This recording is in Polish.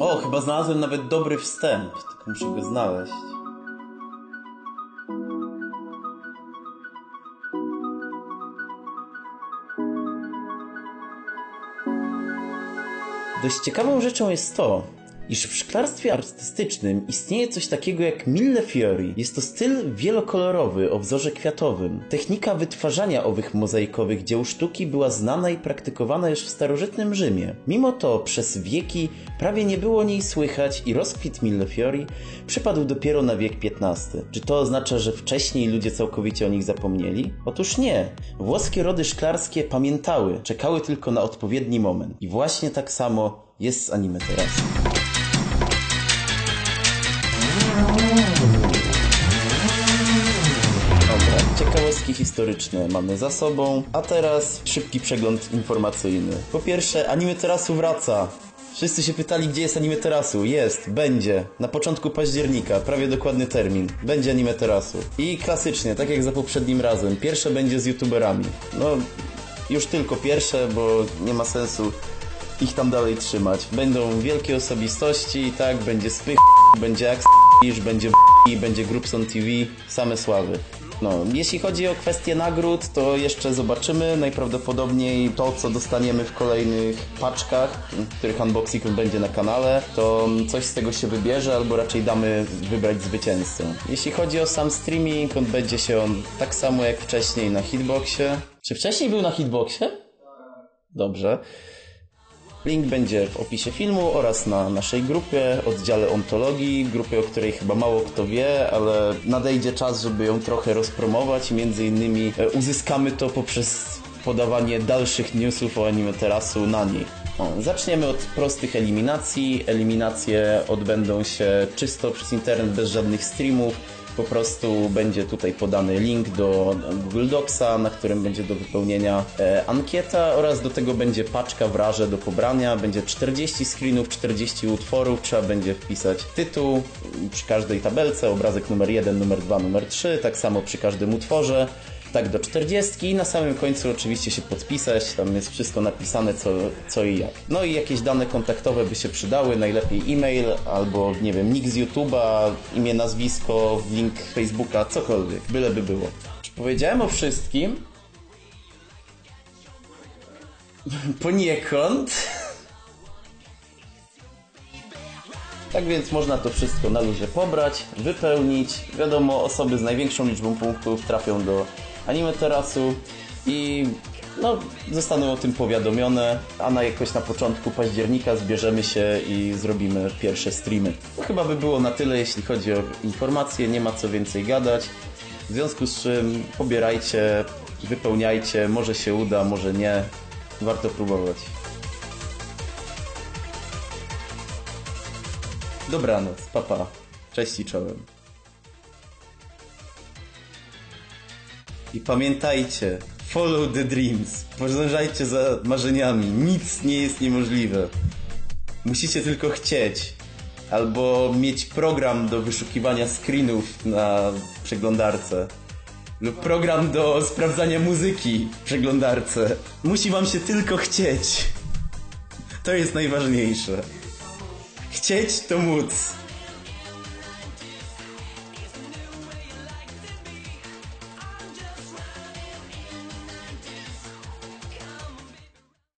O, chyba znalazłem nawet dobry wstęp, tylko muszę go znaleźć. Dość ciekawą rzeczą jest to, iż w szklarstwie artystycznym istnieje coś takiego jak mille fiori. Jest to styl wielokolorowy o wzorze kwiatowym. Technika wytwarzania owych mozaikowych dzieł sztuki była znana i praktykowana już w starożytnym Rzymie. Mimo to przez wieki prawie nie było niej słychać i rozkwit mille fiori przypadł dopiero na wiek XV. Czy to oznacza, że wcześniej ludzie całkowicie o nich zapomnieli? Otóż nie. Włoskie rody szklarskie pamiętały, czekały tylko na odpowiedni moment. I właśnie tak samo jest z anime teraz. Historyczne mamy za sobą, a teraz szybki przegląd informacyjny. Po pierwsze, anime terasu wraca. Wszyscy się pytali, gdzie jest anime terasu. Jest, będzie. Na początku października, prawie dokładny termin. Będzie anime terasu. I klasycznie, tak jak za poprzednim razem, pierwsze będzie z youtuberami. No, już tylko pierwsze, bo nie ma sensu ich tam dalej trzymać. Będą wielkie osobistości, tak, będzie spych, będzie Ax, będzie b- będzie Groupson TV, same sławy. No, jeśli chodzi o kwestię nagród, to jeszcze zobaczymy. Najprawdopodobniej to, co dostaniemy w kolejnych paczkach, których unboxing będzie na kanale, to coś z tego się wybierze, albo raczej damy wybrać zwycięzcę. Jeśli chodzi o sam streaming, odbędzie się on tak samo jak wcześniej na Hitboxie. Czy wcześniej był na Hitboxie? Dobrze. Link będzie w opisie filmu oraz na naszej grupie, oddziale ontologii, grupie, o której chyba mało kto wie, ale nadejdzie czas, żeby ją trochę rozpromować między innymi e, uzyskamy to poprzez podawanie dalszych newsów o anime terasu na niej. Zaczniemy od prostych eliminacji. Eliminacje odbędą się czysto przez internet, bez żadnych streamów. Po prostu będzie tutaj podany link do Google Docsa, na którym będzie do wypełnienia e, ankieta oraz do tego będzie paczka w rarze do pobrania. Będzie 40 screenów, 40 utworów, trzeba będzie wpisać tytuł przy każdej tabelce, obrazek numer 1, numer 2, numer 3, tak samo przy każdym utworze tak do 40 i na samym końcu oczywiście się podpisać, tam jest wszystko napisane co, co i jak. No i jakieś dane kontaktowe by się przydały, najlepiej e-mail albo nie wiem, nick z YouTube'a, imię, nazwisko, link Facebooka, cokolwiek, byleby było. Czy powiedziałem o wszystkim? Poniekąd. Tak więc można to wszystko na luzie pobrać, wypełnić. Wiadomo, osoby z największą liczbą punktów trafią do anime terasu i no, zostaną o tym powiadomione, a na jakoś na początku października zbierzemy się i zrobimy pierwsze streamy. To chyba by było na tyle, jeśli chodzi o informacje, nie ma co więcej gadać. W związku z czym pobierajcie, wypełniajcie, może się uda, może nie. Warto próbować. Dobranoc, papa. Cześć i czołem. I pamiętajcie, follow the dreams. Podążajcie za marzeniami. Nic nie jest niemożliwe. Musicie tylko chcieć. Albo mieć program do wyszukiwania screenów na przeglądarce. Lub program do sprawdzania muzyki w przeglądarce. Musi wam się tylko chcieć. To jest najważniejsze. Chcieć to móc.